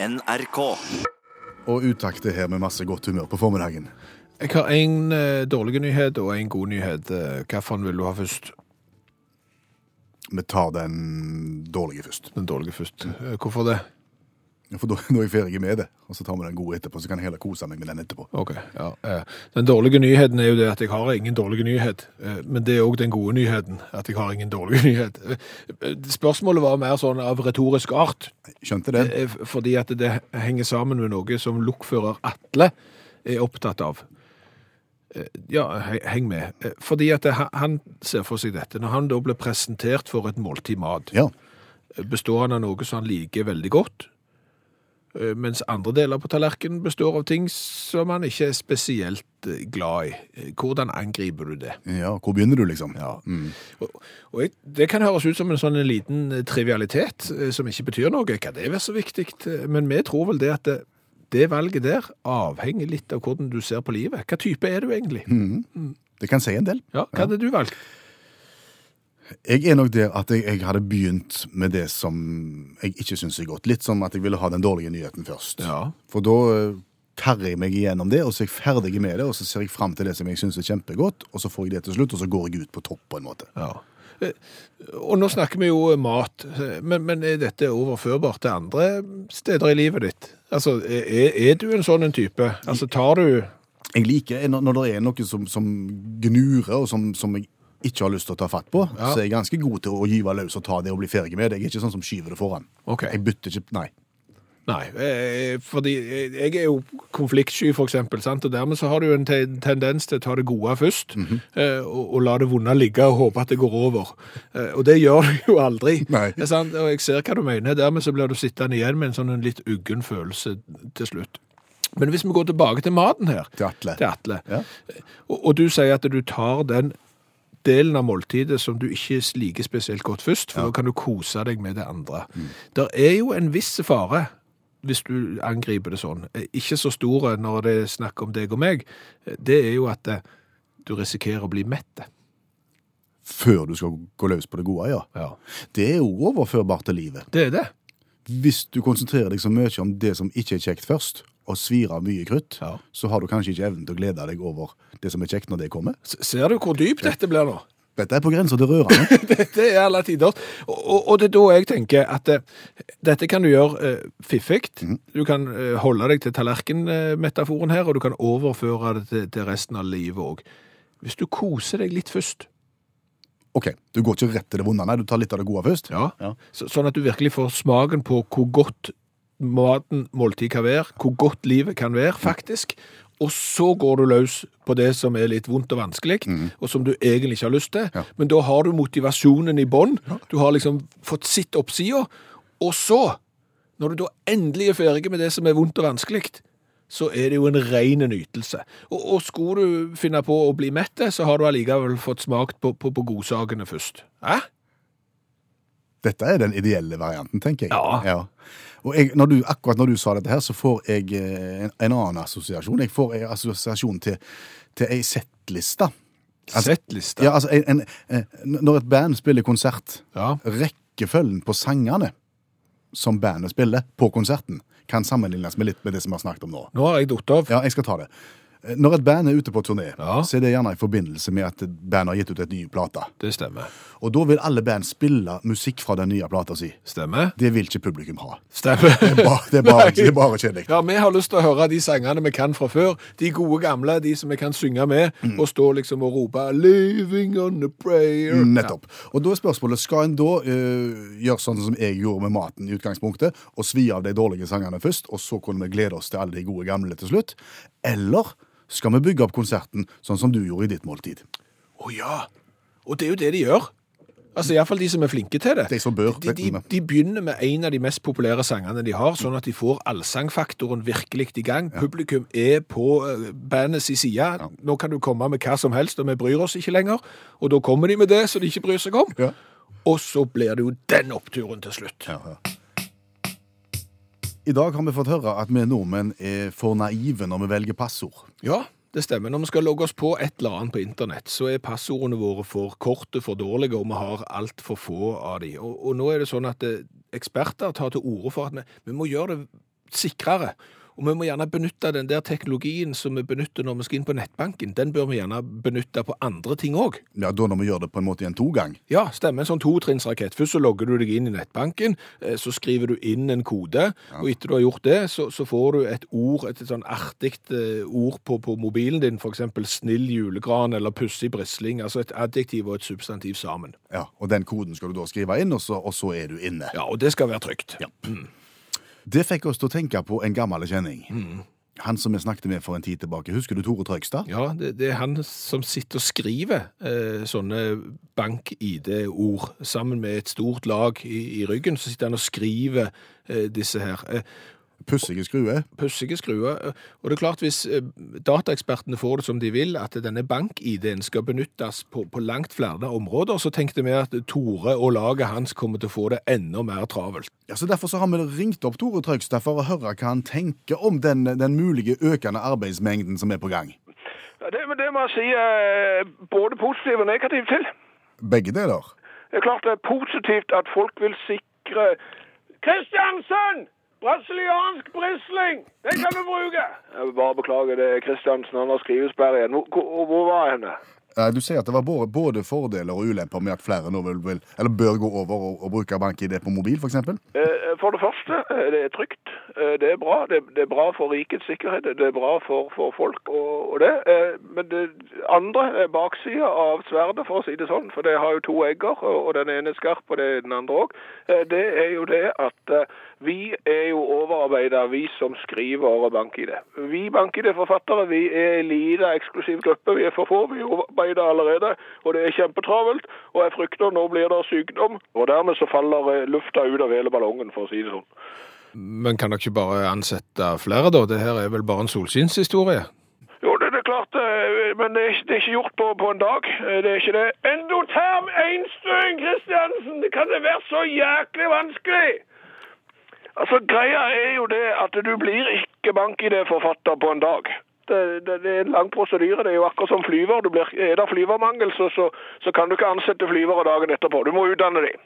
NRK. Og utakt er her med masse godt humør på formiddagen. Jeg har en eh, dårlig nyhet og en god nyhet. Eh, Hvilken vil du ha først? Vi tar den dårlige først. Den dårlige først. Eh, Hvorfor det? For da, nå er jeg ferdig med det, og så tar vi den gode etterpå, så kan jeg heller kose meg med den etterpå. Ok, ja. Den dårlige nyheten er jo det at jeg har ingen dårlig nyhet. Eh, Men det er òg den gode nyheten, at jeg har ingen dårlig nyhet. Eh, Spørsmålet var mer sånn av retorisk art. Skjønte det? Eh, Fordi at det henger sammen med noe som lokfører Atle er opptatt av. Ja, heng med. Fordi at han ser for seg dette. Når han da blir presentert for et måltid mat, Ja. består han av noe som han liker veldig godt, mens andre deler på tallerkenen består av ting som man ikke er spesielt eh, glad i. Eh, Hvordan angriper du det? ja. Hvor begynner du, liksom? Ja. Mm. Og, og jeg, Det kan høres ut som en sånn liten eh, trivialitet eh, som ikke betyr noe. Kan det være så viktig? Eh, Men vi tror vel det at det, det valget der avhenger litt av hvordan du ser på livet. Hva type er du egentlig? Det kan si en del. Ja, Hva hadde du valgt? Jeg er nok der at jeg, jeg hadde begynt med det som jeg ikke syns er godt. Litt som at jeg ville ha den dårlige nyheten først. Ja. For da eh, karrer jeg meg igjennom det, og så er jeg ferdig med det, og så ser jeg fram til det som jeg syns er kjempegodt, og så får jeg det til slutt, og så går jeg ut på topp, på en måte. Ja. Eh, Og nå snakker vi jo mat, eh, men, men er dette overførbart til andre steder i livet ditt? Altså, er, er du en sånn en type? Altså, tar du Jeg liker når, når det er noe som, som gnurer, og som, som jeg ikke har lyst til å ta fatt på, Ja. så er jeg ganske god til å gyve løs og ta det og bli ferdig med det. Jeg er ikke sånn som skyver det foran. Okay. Jeg bytter ikke Nei. Nei, eh, fordi jeg er jo konfliktsky, for eksempel, sant? og dermed så har du jo en tendens til å ta det gode først, eh, og, og la det vonde ligge og håpe at det går over. Eh, og det gjør du jo aldri. Og jeg ser hva du mener. Dermed så blir du sittende igjen med en sånn en litt uggen følelse til slutt. Men hvis vi går tilbake til maten her, Til Atle. til Atle, Ja. og, og du sier at du tar den delen av måltidet som du ikke liker spesielt godt først, for da kan du kose deg med det andre. Det er jo en viss fare hvis du angriper det sånn. Eh, Ikke så store når det er snakk om deg og meg. Eh, Det er jo at eh, du risikerer å bli mett. Før du skal gå løs på det gode, ja. Ja. Det er jo overførbart til livet. Det er det. Hvis du konsentrerer deg så mye om det som ikke er kjekt først, og svir av mye krutt, Ja. så har du kanskje ikke evnen til å glede deg over det som er kjekt når det kommer. S- Ser du hvor dypt dette blir nå? Dette er på grensa til rørende. Dette er alle tider. Og, og, og det er da jeg tenker at eh, dette kan du gjøre eh, fiffig. Du kan eh, holde deg til tallerkenmetaforen her, og du kan overføre det til, til resten av livet òg. Hvis du koser deg litt først, OK, du går ikke rett til det vonde, nei, du tar litt av det gode først. ja. Ja. Så, sånn at du virkelig får smaken på hvor godt maten, måltid kan være, hvor godt livet kan være, faktisk. Og så går du løs på det som er litt vondt og vanskelig, og som du egentlig ikke har lyst til. Ja. Men da har du motivasjonen i bånn. Du har liksom fått sitt oppsida. Og så, når du da endelig er ferdig med det som er vondt og vanskelig, så er det jo en ren nytelse. Og, og skulle du finne på å bli mett, så har du allikevel fått smakt på, på, på godsakene først. Hæ? Dette er den ideelle varianten, tenker jeg. Ja. Og jeg, når du, akkurat når du sa dette her, så får jeg eh, en, en annen assosiasjon. Jeg får en assosiasjon til, til ei settliste. Settliste. Ja, altså, en, en, eh, når et band spiller konsert, Ja. rekkefølgen på sangene som bandet spiller på konserten, kan sammenlignes med litt med det som vi har snakket om nå. Nå har jeg datt av. Ja, jeg skal ta det. Eh, Når et band er ute på turné, Ja. så er det gjerne i forbindelse med at bandet har gitt ut et ny plate. Det stemmer. Og da vil alle band spille musikk fra den nye plata si. Stemmer. Det vil ikke publikum ha. Stemmer. Det er bare, det er bare, det er bare kjedelig. Ja, vi har lyst til å høre de sangene vi kan fra før. De gode gamle, de som vi kan synge med, og stå liksom og rope 'Living on a prayer'. Nettopp. Og da er spørsmålet, skal en da uh, gjøre sånn som jeg gjorde med maten i utgangspunktet, og svi av de dårlige sangene først, og så kunne vi glede oss til alle de gode gamle til slutt? Eller skal vi bygge opp konserten sånn som du gjorde i ditt måltid? Å ja. Og det er jo det de gjør. Altså Iallfall de som er flinke til det. De som bør, De, de, de begynner med en av de mest populære sangene de har, sånn at de får allsangfaktoren virkelig i gang. Publikum er på eh, bandets side. Nå kan du komme med hva som helst, og vi bryr oss ikke lenger. Og da kommer de med det som de ikke bryr seg om. Ja. Og så blir det jo den oppturen til slutt. Ja, ja. I dag har vi fått høre at vi nordmenn er for naive når vi velger passord. Ja, det stemmer. Når vi skal logge oss på et eller annet på internett, så er passordene våre for korte, for dårlige, og vi har altfor få av de. Og, og nå er det sånn at eh, eksperter tar til orde for at vi, vi må gjøre det sikrere. Og vi må gjerne benytte den der teknologien som vi benytter når vi skal inn på nettbanken. Den bør vi gjerne benytte på andre ting òg. Ja, Da når vi gjør det på en måte i en togang. Ja, stemmer. En sånn totrinnsrakett. Først så logger du deg inn i nettbanken, eh, så skriver du inn en kode, og etter du har gjort det, så, så får du et ord, et sånn artig eh, ord på, på mobilen din, f.eks. snill julegran eller pussig brisling. Altså et adjektiv og et substantiv sammen. Ja, Og den koden skal du da skrive inn, og så, og så er du inne. Ja, og det skal være trygt. Ja. Det fikk oss til å tenke på en gammel kjenning. Han som vi snakket med for en tid tilbake. Husker du Tore Trøgstad? Ja, det, det er han som sitter og skriver eh, sånne bank-ID-ord sammen med et stort lag i, i ryggen. Så sitter han og skriver eh, disse her. Eh, Pussige skruer. pussige skruer. Og det er klart, hvis eh, dataekspertene får det som de vil, at denne bank-ID-en skal benyttes på, på langt flere områder, så tenkte vi at Tore og laget hans kommer til å få det enda mer travelt. Ja, så Derfor så har vi ringt opp Tore Trøgstad for å høre hva han tenker om den, den mulige økende arbeidsmengden som er på gang. Ja, det, det må jeg si eh, både positivt og negativt til. Begge deler. Det er klart det er positivt at folk vil sikre Kristiansen! Brasiliansk brisling! Den kan du bruke! Jeg vil bare beklage det, er Kristiansen. Han har skrivesperre igjen. Hvor, hvor, var jeg henne? Du sier at det var både, både fordeler og ulemper med at flere nå vil, vil, eller bør gå over og, og bruke bank-ID på mobil, f.eks. Eh, For det første, eh, det er trygt. Eh, Det er bra. Det det er bra for rikets sikkerhet. Det er bra for, for folk og, og det. Eh, Men det andre baksida av sverdet, for å si det sånn. For det har jo to egger, og og den ene er skarp, og det er den andre òg. Det er jo det at vi er jo overarbeida, vi som skriver bank-ID. Vi banker i det forfattere, vi er en liten eksklusiv gruppe. Vi er for få. Vi overarbeider allerede, og det er kjempetravelt. Og jeg frykter nå blir det sykdom, og dermed så faller lufta ut av hele ballongen, for å si det sånn. Men kan dere ikke bare ansette flere, da? Det her er vel bare en solskinnshistorie? Jo, det, det er klart, eh, men det er, ikke- det er ikke gjort på, på en dag. Eh, Det er ikke det. Endoterm einstøing, Kristiansen! Det kan det være så jæklig vanskelig? Altså, greia er jo det at du blir ikke bank-ID-forfatter på en dag. Det, det, det er en lang prosedyre. Det er jo akkurat som flyver. Du blir, er det flyvermangel, så, så, så kan du ikke ansette flyvere dagen etterpå. Du må utdanne dem.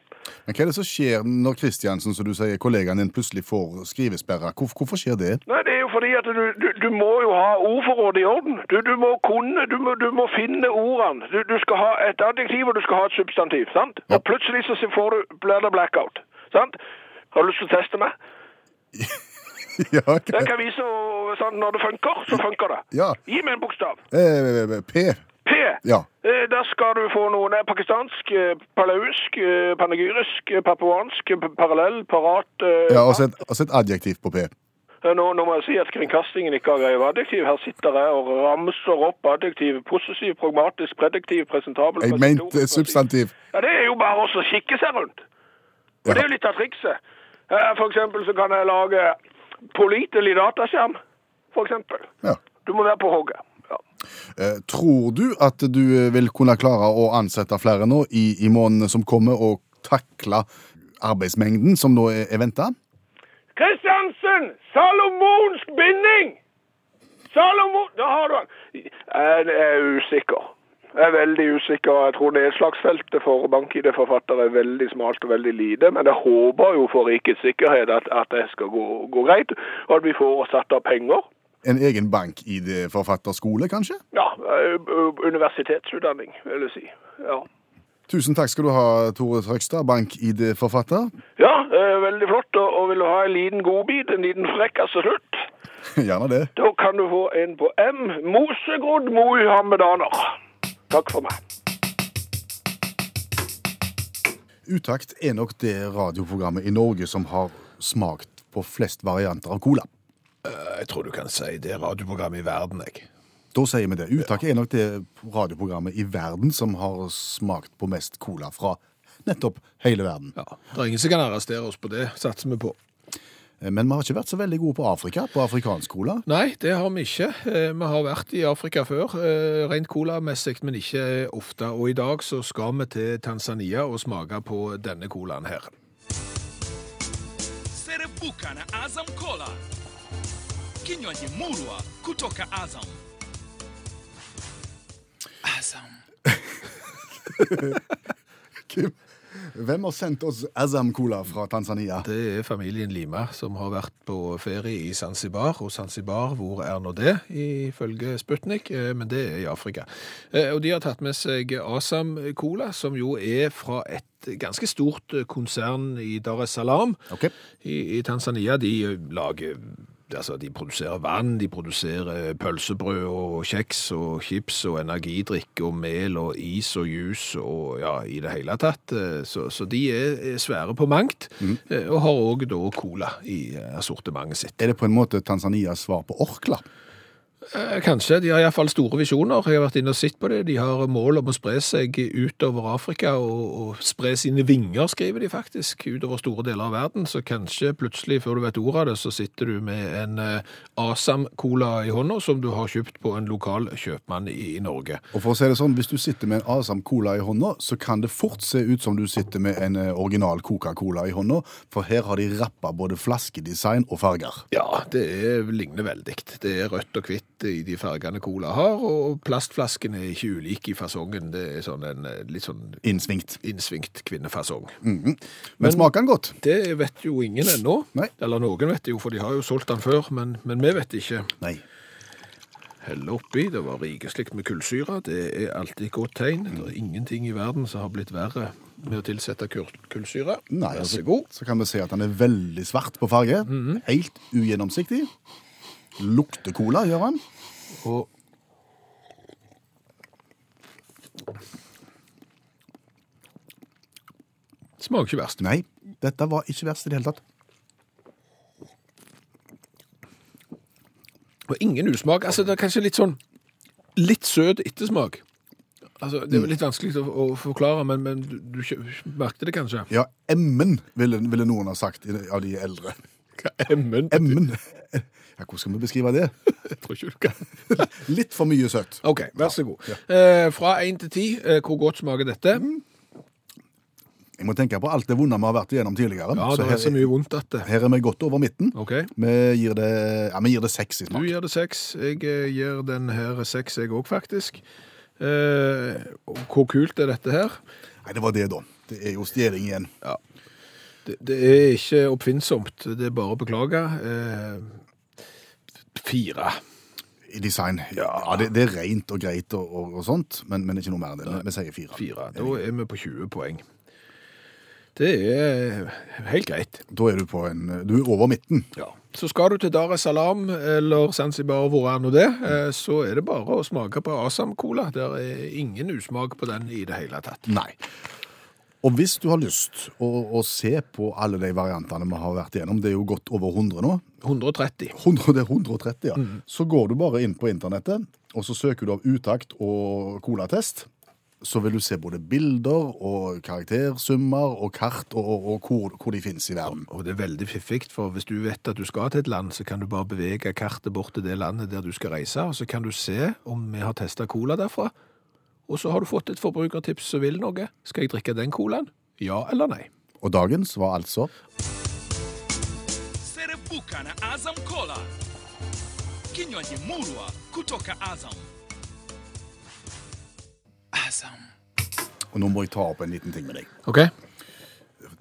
Men hva er det som skjer når Kristiansen, som du sier, kollegaen din plutselig får skrivesperre? Hvor, hvorfor skjer det? Nei, det er jo fordi at du, du, du må jo ha ordforrådet i orden. Du, du må kunne, du må, du må finne ordene. Du, du skal ha et adjektiv, og du skal ha et substantiv, sant? Ja. Og plutselig så får du, blir det blackout, sant? Har du lyst til å teste meg? ja, okay. Jeg kan vise sånn, når det funker, så funker det. ja. Gi meg en bokstav. Eh, P. P. Ja. Eh, Der skal du få noe. Det er pakistansk, palausk, palauisk, eh, panegyrisk, eh, papuansk, eh, parallell, parat. eh, ja og så et, et adjektiv på P. Nå, nå må jeg si at kringkastingen ikke har greie på adjektiv. Her sitter jeg og ramser opp adjektiv. Possessiv, pragmatisk, prediktiv, presentabel Jeg mente substantiv. Ja, Det er jo bare å kikke seg rundt. Og Ja. Det er jo litt av trikset. Eh, For eksempel så kan jeg lage pålitelig dataskjerm. For eksempel. Ja. Du må være på hogget. Eh, tror du at du vil kunne klare å ansette flere nå i, i månedene som kommer, og takle arbeidsmengden som nå er, er venta? Kristiansen! Salomonsk binding! Salomon... Da har du han. Jeg er usikker. Jeg er veldig usikker. Jeg tror nedslagsfeltet for bank-ID-forfattere er veldig smalt og veldig lite. Men jeg håper jo for rikets sikkerhet at, at det skal gå, gå greit, og at vi får satt av penger. En egen bank-ID-forfatterskole, kanskje? Ja, ø- universitetsutdanning, vil jeg si. Ja, Tusen takk skal du ha, Tore Trøgstad, bank-ID-forfatter. ja eh, veldig flott. Og, og vil du ha en liten godbit, en liten frekkas til slutt, Gjerne det. da kan du få en på M. Mosegrodd mohammedaner. Takk for meg. Utakt er nok det radioprogrammet i Norge som har smakt på flest varianter av cola. Jeg tror du kan si det er radioprogrammet i verden, jeg. Da sier vi det. Uttak er nok det radioprogrammet i verden som har smakt på mest cola fra nettopp hele verden. Ja, Det er ingen som kan arrestere oss på det, satser vi på. Men vi har ikke vært så veldig gode på Afrika, på afrikansk cola. Nei, det har vi ikke. Eh, Vi har vært i Afrika før, eh, rent colamessig, men ikke ofte. Og i dag så skal vi til Tanzania og smake på denne colaen her. Serebuka na Azam Cola, kinywaji murwa kutoka Azam. Azam. Kim, Hvem har sendt oss Azam-cola fra Tanzania? Det er familien Lima som har vært på ferie i Zanzibar. Og Zanzibar, hvor er nå det, ifølge Sputnik? Eh, Men det er i Afrika. Eh, Og de har tatt med seg Azam-cola, som jo er fra et ganske stort konsern i Dar es Salaam okay. i, i Tanzania. De lager Altså, de produserer vann, de produserer pølsebrød og kjeks og chips og energidrikk og mel og is og juice og ja, i det hele tatt. Eh, Så, så de er svære på mangt, mm. og har òg da cola i assortimentet sitt. Er det på en måte Tanzanias svar på Orkla? Eh, Kanskje. De har iallfall store visjoner. Jeg har vært inne og sett på det. De har mål om å spre seg utover Afrika og, og spre sine vinger, skriver de faktisk, utover store deler av verden. Så kanskje plutselig, før du vet ordet av det, så sitter du med en eh, Asam-cola i hånda som du har kjøpt på en lokal kjøpmann i, i Norge. Og for å si det sånn, Hvis du sitter med en Asam Cola i hånda, så kan det fort se ut som du sitter med en eh, original Coca-Cola i hånda, for her har de rappa både flaskedesign og farger. Ja, det er, ligner veldig. Det er rødt og hvitt i de fargene cola har, og plastflasken er ikke ulik i fasongen. Det er sånn en eh, litt sånn Innsvingt. innsvingt kvinnefasong. Men, smaker den godt? Det vet jo ingen ennå. Nei. Eller noen vet det jo, for de har jo solgt den før, men, men vi vet ikke. Nei. Helle oppi, det var rikeslikt med kullsyre. Det er alltid et godt tegn. Det er ingenting i verden som har blitt verre med å tilsette kullsyre. Nei, Vær altså, så god. Så kan vi se at den er veldig svart på farge. Helt ugjennomsiktig. Lukter cola, gjør han. Og Smaker ikke verst. Nei, dette var ikke verst i det hele tatt. Og ingen usmak. Altså, det er kanskje litt sånn litt søt ettersmak. Altså, det er vel litt vanskelig å, å forklare, men, men du, du merkte det kanskje? Ja, emmen, ville, ville noen ha sagt av de eldre. Hva er emmen? Emmen. Ja, hvordan skal vi beskrive det? Jeg tror ikke du kan. Litt for mye søtt. OK, vær så god. Eh, fra én til ti, eh, hvor godt smaker dette? Jeg må tenke på alt det vonde vi har vært igjennom tidligere. Ja, det her, er så mye vondt at det. her er vi godt over midten. OK. Vi gir det, ja, vi gir det seks i Du gir det seks. Jeg eh, gir den her seks, jeg òg, faktisk. Eh, hvor kult er dette her? Nei, det var det, da. Det er jo stjeling igjen. Det, det er ikke oppfinnsomt, det er bare å beklage. Eh, fire. I design. Ja, det, det er rent og greit og, og, og sånt, men, men ikke noe mer enn det. Vi sier fire. Fire. Da er vi på 20 poeng. Det er helt greit. Da er du på en Du er over midten. Ja. Så skal du til Dar es Salaam eller Zanzibar, hvor er nå det, eh, så er det bare å smake på Asam-cola. Det er ingen usmak på den i det hele tatt. Nei. Og hvis du har lyst å, å se på alle de variantene vi har vært igjennom, det er jo godt over 100 nå, 130. 100, det er 130, ja. Mm. Så går du bare inn på internettet, og så søker du av utakt og colatest. Så vil du se både bilder og karaktersummer og kart og, og, og hvor, hvor de finnes i verden. Og det er veldig fiffig, for hvis du vet at du skal til et land, så kan du bare bevege kartet bort til det landet der du skal reise, og så kan du se om vi har testet cola derfra. Og så har du fått et forbrukertips som vil noe. Skal jeg drikke den colaen? Ja eller nei? Og dagens var altså Azam Cola, kinywaji murwa kutoka Azam. Azam. Og nå må jeg ta opp en liten ting med deg. Ok.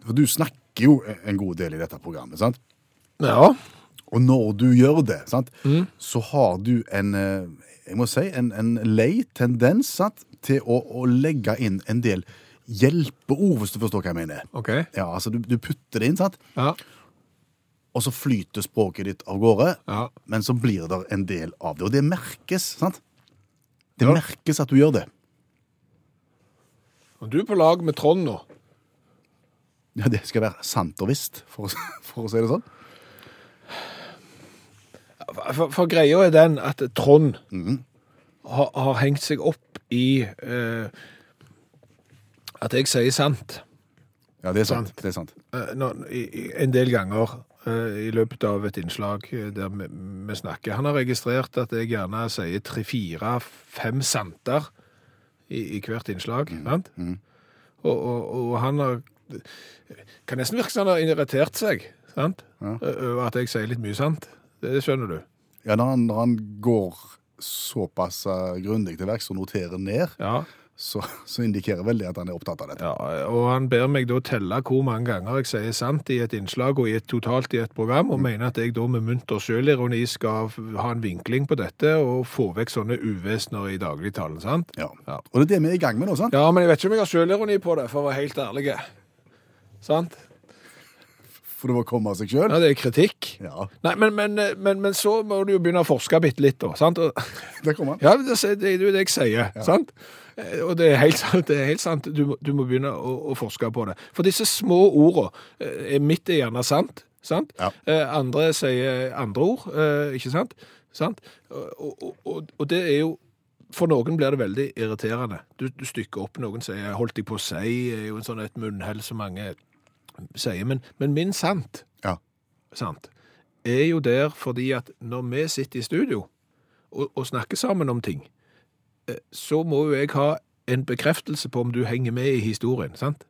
For du snakker jo en god del i dette programmet, sant? Ja. Og når du gjør det, sant, så har du en, eh, jeg må si, en, en lei tendens sant, til å, å legge inn en del hjelpeord, hvis du forstår hva jeg mener. Ok. Ja, altså du, du putter det inn, sant? Ja. og så flyter språket ditt av gårde, Ja. men så blir det en del av det. Og det merkes, sant? Det Ja. merkes at du gjør det. Og du er på lag med Trond nå. Ja, Det skal være sant og visst, for, for å si det sånn. For, for greia er den at Trond har, har hengt seg opp i eh, at jeg sier sant Ja, det er sant. Det er sant. eh, når, i, i, en del ganger eh, i løpet av et innslag eh, der vi, vi snakker. Han har registrert at jeg gjerne sier tre, fire, fem santer i, i hvert innslag. sant? Og, og, og han har kan nesten virke som han har irritert seg sant? Ja. over at jeg sier litt mye sant. Det skjønner du. Ja, når han, når han går såpass eh, grundig til verks og noterer ned, Ja. så, så indikerer vel det at han er opptatt av dette. Ja, og han ber meg da telle hvor mange ganger jeg sier sant i et innslag og i et, totalt i et program, og mener at jeg da med munter sjølironi skal ha en vinkling på dette og få vekk sånne uvesener i dagligtalen, sant? Ja. Ja. Og det er det vi er i gang med nå, sant? Ja, men jeg vet ikke om jeg har sjølironi på det, for å være helt ærlig. Sant? For det må komme av seg sjøl. Ja, det er kritikk. Ja, Nei, men, men, men, men så må du jo begynne å forske bitte litt, da. Sant? Og, det kommer han. Ja, det det er jo det jeg sier, sant? Eh, Og det er helt sant. Det er helt sant. Du, du må begynne å, å forske på det. For disse små ordene, eh, mitt er gjerne sant, sant? Ja. Eh, Andre sier andre ord, ikke sant? sant? Og, og, og, og det er jo for noen blir det veldig irriterende. Du, du stykker opp noen sier 'holdt jeg på å si', er jo en sånn et munnhell som mange sier. Men, men min sant, Ja. sant, er jo der fordi at når vi sitter i studio og, og snakker sammen om ting, eh, så må jo jeg ha en bekreftelse på om du henger med i historien, sant?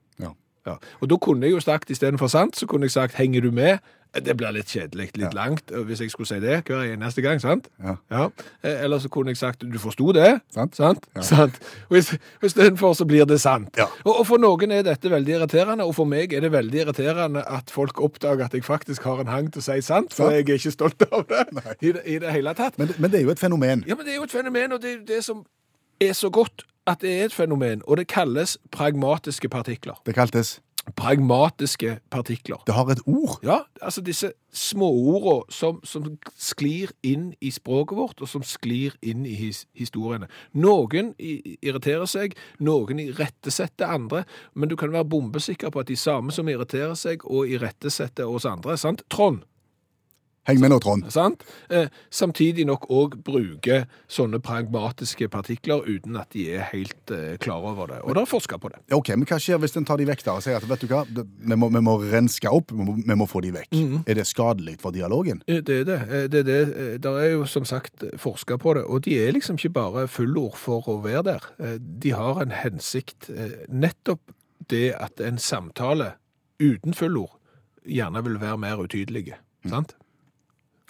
Ja. Ja. Og da kunne jeg jo sagt, istedenfor sant, så kunne jeg sagt, henger du med? Eh, Det blir litt kjedelig, litt langt, hvis jeg skulle si det hver eneste gang, sant? Ja. ja. Eller så kunne jeg sagt, du forsto det? Sant. Sant? sant? Og is- og istedenfor så blir det sant. Ja. Og, og for noen er dette veldig irriterende, og for meg er det veldig irriterende at folk oppdager at jeg faktisk har en hang til å si sant, for jeg er ikke stolt av det i, det i det hele tatt. Men, men det er jo et fenomen. Ja, men det er jo et fenomen, og det er det som er så godt at det er et fenomen, og det kalles pragmatiske partikler. Det kaltes Pragmatiske partikler. Det har et ord. Ja, altså disse småorda som, som sklir inn i språket vårt, og som sklir inn i his, historiene. Noen irriterer seg, noen irettesetter andre, men du kan være bombesikker på at de samme som irriterer seg og irettesetter oss andre, sant? Trond, Heng med nå, Trond. sant? Eh, samtidig nok òg bruker sånne pragmatiske partikler uten at de er helt eh, klar over det. Og da er forska på det. Ok, Men hva skjer hvis en tar de vekk der og sier at vet du hva, det- vi må, vi må renske opp, vi må, vi må få de vekk? Er det skadelig for dialogen? Eh, Det er det. Det, er det. Der er jo som sagt forska på det, og de er liksom ikke bare fullord for å være der. De har en hensikt. Nettopp det at en samtale uten fullord gjerne vil være mer utydelig. Sant?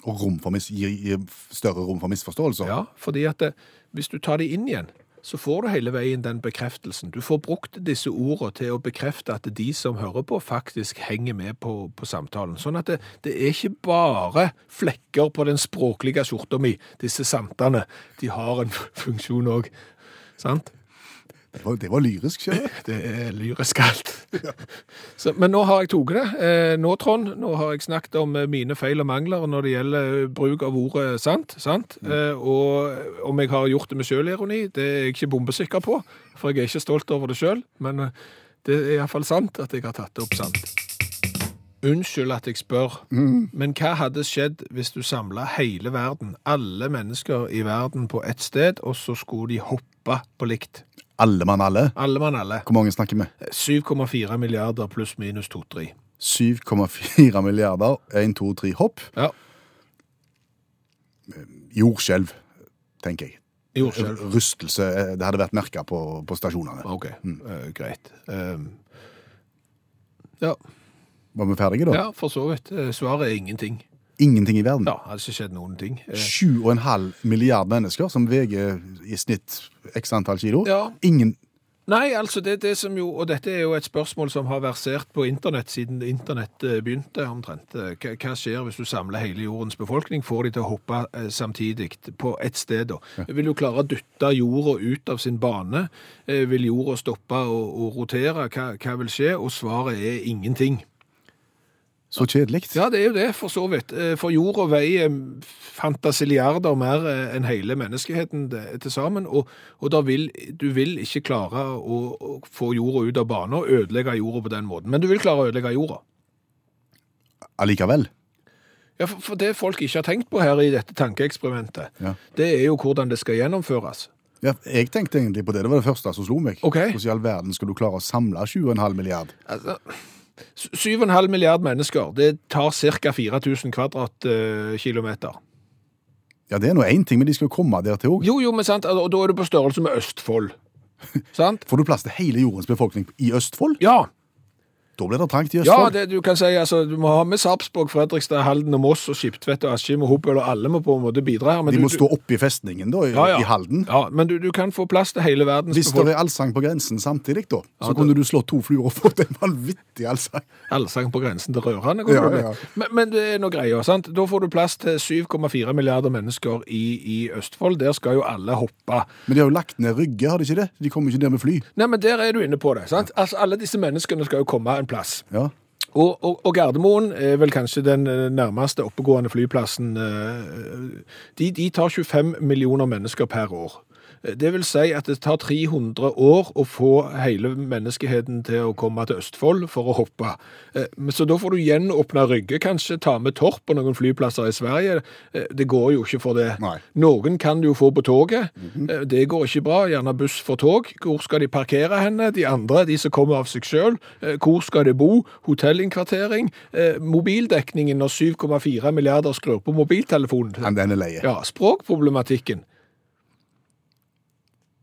Og rom for gir, større rom for misforståelser? Ja, fordi at det, hvis du tar det inn igjen, så får du hele veien den bekreftelsen. Du får brukt disse ordene til å bekrefte at de som hører på, faktisk henger med på, på samtalen. Sånn at det, det er ikke bare flekker på den språklige skjorta mi, disse santene. De har en funksjon òg. Sant? Det, var, det var lyrisk, skjønner du. Det er lyrisk alt. Så, men nå har jeg tatt det. Eh, nå, Trond, nå har jeg snakket om eh, mine feil og mangler når det gjelder eh, bruk av ordet sant. sant? Eh, og om jeg har gjort det med sjølironi, det er jeg ikke bombesikker på, for jeg er ikke stolt over det sjøl. Men det er iallfall sant at jeg har tatt det opp sant. Unnskyld at jeg spør, men hva hadde skjedd hvis du samla hele verden, alle mennesker i verden, på ett sted, og så skulle de hoppe på likt? Alle mann alle. Alle mann alle. Hvor mange snakker vi? 7,4 milliarder pluss minus 2-3. 7,4 milliarder. 1, 2, 3 hopp. Ja, Jordskjelv, tenker jeg. jordskjelv. Rystelse. eh, Det hadde vært merka på, på stasjonene. Ok, eh, greit. Uh, ja. Var vi ferdige da? ja, for så vidt. Eh, Svaret er ingenting. Ingenting i verden. Ja, det hadde ikke skjedd noen ting. Eh, 7,5 milliard mennesker som veier i snitt x antall kilo. Ja. Ingen Nei, altså det, det som jo, og dette er jo et spørsmål som har versert på internett siden internett eh, begynte omtrent. Eh, Hva, skjer hvis du samler hele jordens befolkning? Får de til å hoppe eh, samtidig på ett sted da? Vil du klare å dytte jorda ut av sin bane? Eh, Vil jorda stoppe og, rotere? Hva, hva vil skje? Og svaret er ingenting. Så kjedelig. Ja, det er jo det, for så vidt. Eh, For jorda veier fantasiliarder mer eh, enn hele menneskeheten til sammen, og, og vil, du vil ikke klare å, å få jorda ut av bane og ødelegge jorda på den måten. Men du vil klare å ødelegge jorda. Allikevel. Ja, for, for det folk ikke har tenkt på her i dette tankeeksperimentet, Ja. det er jo hvordan det skal gjennomføres. Ja, jeg tenkte egentlig på det. Det var det første som slo meg. Ok. Hvordan i all verden skal du klare å samle 7,5 milliard? Altså, 7,5 milliard mennesker, det tar ca. 4000 kvadratkilometer. Ja, det er nå én ting, men de skal jo komme der til òg. Jo, jo, men sant, og da er du på størrelse med Østfold. sant? Får du plass til hele jordens befolkning i Østfold? Ja. Da blir det trangt i Østfold. Ja, det, du kan si, altså, du må ha med Sarpsborg, Fredrikstad, Halden og Moss og Skiptvet og Askim og Hobøl, og alle må på en måte bidra her. Men De du, må du- stå oppe i festningen da, i, Ja, ja. i Halden. Ja, men du, du kan få plass til hele verdens Hvis det er allsang på grensen samtidig, da, så Ja, kunne du slå to fluer og fått en vanvittig allsang. Allsang på grensen til går det ja, ja. Men, men det er noe greier, sant? Da får du plass til 7,4 milliarder mennesker i, i Østfold. Der skal jo alle hoppe. Men de har jo lagt ned Rygge, har de ikke det? De kommer ikke ned med fly. Nei, men der er du inne på det, sant? Altså, alle disse menneskene skal jo komme en plass. Ja. Og, og, og Gardermoen er vel kanskje den eh, nærmeste oppegående flyplassen. eh, De, de tar 25 millioner mennesker per år. Det vil si at det tar 300 år å få hele menneskeheten til å komme til Østfold for å hoppe. Eh, Så da får du gjenåpne Rygge, kanskje ta med Torp og noen flyplasser i Sverige. Eh, Det går jo ikke for det. Nei. Noen kan du jo få på toget. Eh, Det går ikke bra. Gjerne buss for tog. Hvor skal de parkere henne? De andre, de som kommer av seg sjøl. Hvor skal de bo? Hotellinnkvartering. Mobildekningen når 7,4 milliarder skrur på mobiltelefonen. Den er leie. Ja, språkproblematikken.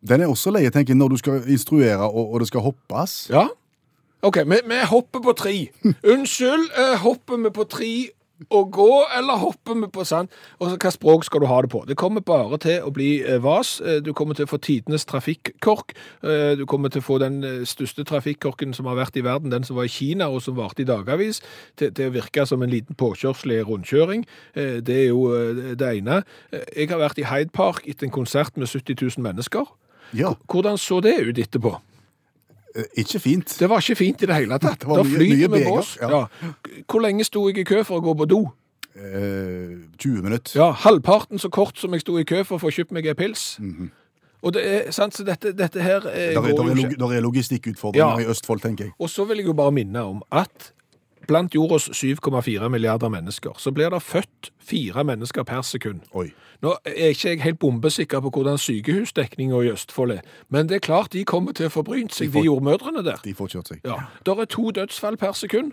Den er også leie, tenker jeg, når du skal instruere og, og det skal hoppes. Ja. OK, vi, vi hopper på tre. Unnskyld, eh, hopper vi på tre og gå, eller hopper vi på sand? Og hva språk skal du ha det på? Det kommer bare til å bli eh, vas. Eh, Du kommer til å få tidenes trafikkork. Eh, Du kommer til å få den største trafikkorken som har vært i verden, den som var i Kina og som varte i dagavis, til, til å virke som en liten påkjørsel i rundkjøring. Det er jo det ene. Jeg har vært i Hyde Park etter en konsert med 70 000 mennesker. Ja, Hvordan så det ut etterpå? eh, ikke fint. Det var ikke fint i det hele tatt. Det var Da flyter vi bås. ja. Ja. Hvor lenge sto jeg i kø for å gå på do? Eh, 20 minutter. Ja, Halvparten så kort som jeg sto i kø for å få kjøpt meg en pils. Og det er sant, så dette, dette her eh, Der er, går der jo er, ikke. der er logistikkutfordringer Ja. i Østfold, tenker jeg. Og så vil jeg jo bare minne om at blant jordas 7,4 milliarder mennesker, så blir det født fire mennesker per sekund. Oi. Nå er ikke jeg helt bombesikker på hvordan sykehusdekninga i Østfold er, men det er klart de kommer til å få brynt seg, De får- de jordmødrene der. De får kjørt seg. Ja, Der er to dødsfall per sekund.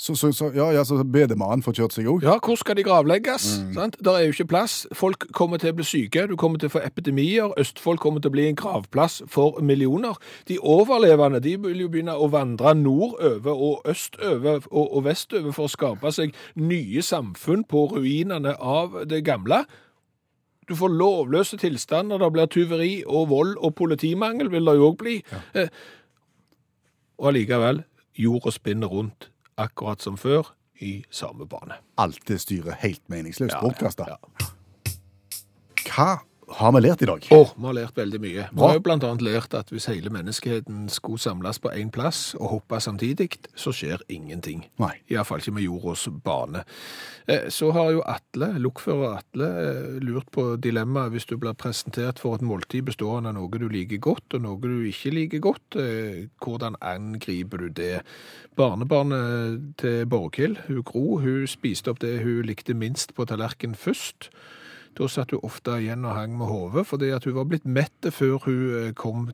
Så, så, så, ja, ja, så bedemannen får kjørt seg òg? Ja, hvor skal de gravlegges? Mm. Sant? Der er jo ikke plass. Folk kommer til å bli syke, du kommer til å få epidemier. Østfold kommer til å bli en gravplass for millioner. De overlevende de vil jo begynne å vandre nordover og østover og, og vestover for å skape seg nye samfunn på ruinene av det gamle. Du får lovløse tilstander, det blir tyveri og vold og politimangel vil det jo òg bli. Eh, og allikevel, jorda spinner rundt akkurat som før i samme bane. Alt det styret helt meningsløst. Ja, Bortkasta. ja. Hva har vi lært i dag? Å, vi har lært veldig mye. Vi har jo blant annet lært at hvis hele menneskeheten skulle samles på én plass og hoppe samtidig, så skjer ingenting. Nei. Iallfall ikke med jordas bane. Eh, Så har jo Atle, lokfører Atle, eh, lurt på dilemmaet hvis du blir presentert for et måltid bestående av noe du liker godt og noe du ikke liker godt. eh, Hvordan angriper du det? Barnebarnet til Borghild, hun Gro, hun spiste opp det hun likte minst på tallerkenen først. Da satt hun ofte igjen og hang med hodet, fordi at hun var blitt mett før hun eh, kom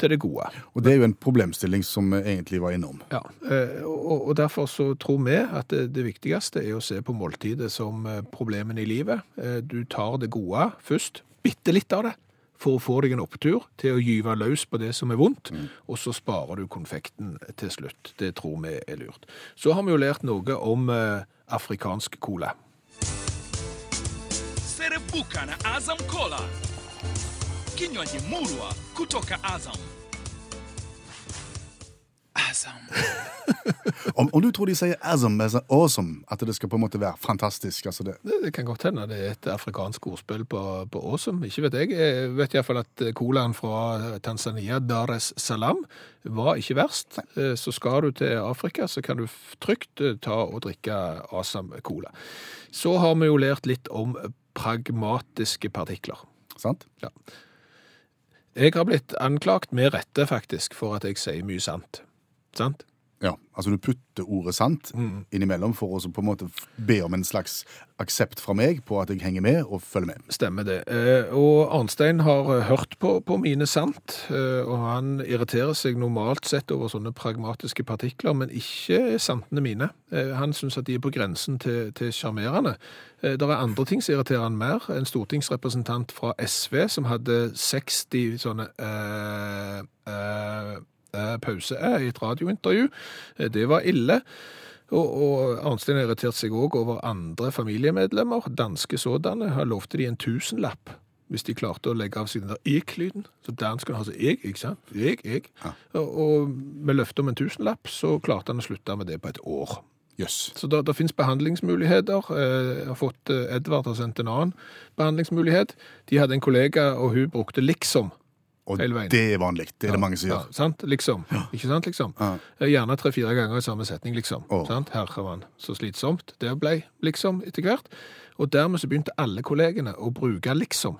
til det gode. Og det er jo en problemstilling som vi egentlig var innom. Ja, eh, og, derfor så tror vi at det, viktigste er å se på måltidet som eh, problemene i livet. Du tar det gode først, bitte litt av det, for å få deg en opptur til å gyve løs på det som er vondt, og så sparer du konfekten til slutt. Det tror vi er lurt. Så har vi jo lært noe om afrikansk cola. Serebuka na Azam Cola, kinywaji murwa kutoka Azam. Azam. Om, om du tror de sier 'azam' as awesome, at det skal på en måte være fantastisk altså det, Det, det kan godt hende det er et afrikansk ordspill på, på awesome. Ikke vet jeg. Jeg vet iallfall at colaen fra Tanzania, Dar es Salaam, var ikke verst. Nei. Så skal du til Afrika, så kan du trygt eh, ta og drikke Asam Cola. Så har vi jo lært litt om pragmatiske partikler. sant? Ja. Jeg har blitt anklagt med rette, faktisk, for at jeg sier mye sant. Sant? Ja, altså du putter ordet sant innimellom for å på en måte be om en slags aksept fra meg på at jeg henger med og følger med. Stemmer det. Eh, Og Arnstein har eh, hørt på, på mine sant, eh, og han irriterer seg normalt sett over sånne pragmatiske partikler, men ikke santene mine. Han syns at de er på grensen til sjarmerende. Det er andre ting som irriterer han mer. En stortingsrepresentant fra SV som hadde 60 sånne øh, eh, pause eh, i et radiointervju. Eh, Det var ille. Og, og Arnstein har irritert seg òg over andre familiemedlemmer. Danske sådanne Han lovte de en tusenlapp hvis de klarte å legge av seg den der ek-lyden. Så danskene har ha seg ikke sant? Eg, eg. Ja. Og, og med løfte om en tusenlapp så klarte han å slutte med det på et år. Yes. Så det, finnes behandlingsmuligheter. Eh, Jeg har fått eh, Edvard har sendt en annen behandlingsmulighet. De hadde en kollega, og hun brukte liksom. Og det er vanlig. Det er det mange som Ja, gjør. sant? Liksom. Ikke sant, liksom? Ja. Eh, Gjerne tre-fire ganger i samme setning, liksom. Oh. Sant? Herremann, så slitsomt. Det ble liksom etter hvert. Og dermed så begynte alle kollegene å bruke liksom.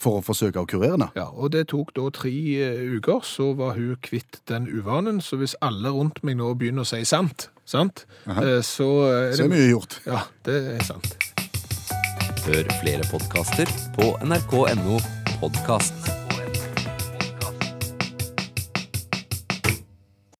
For å forsøke å kurere henne? Ja, og det tok da tre eh, uker, så var hun kvitt den uvanen. Så hvis alle rundt meg nå begynner å si sant, sant, eh, så det... Så er mye gjort. Ja, det er sant. Hør flere podkaster på nrk.no podkast.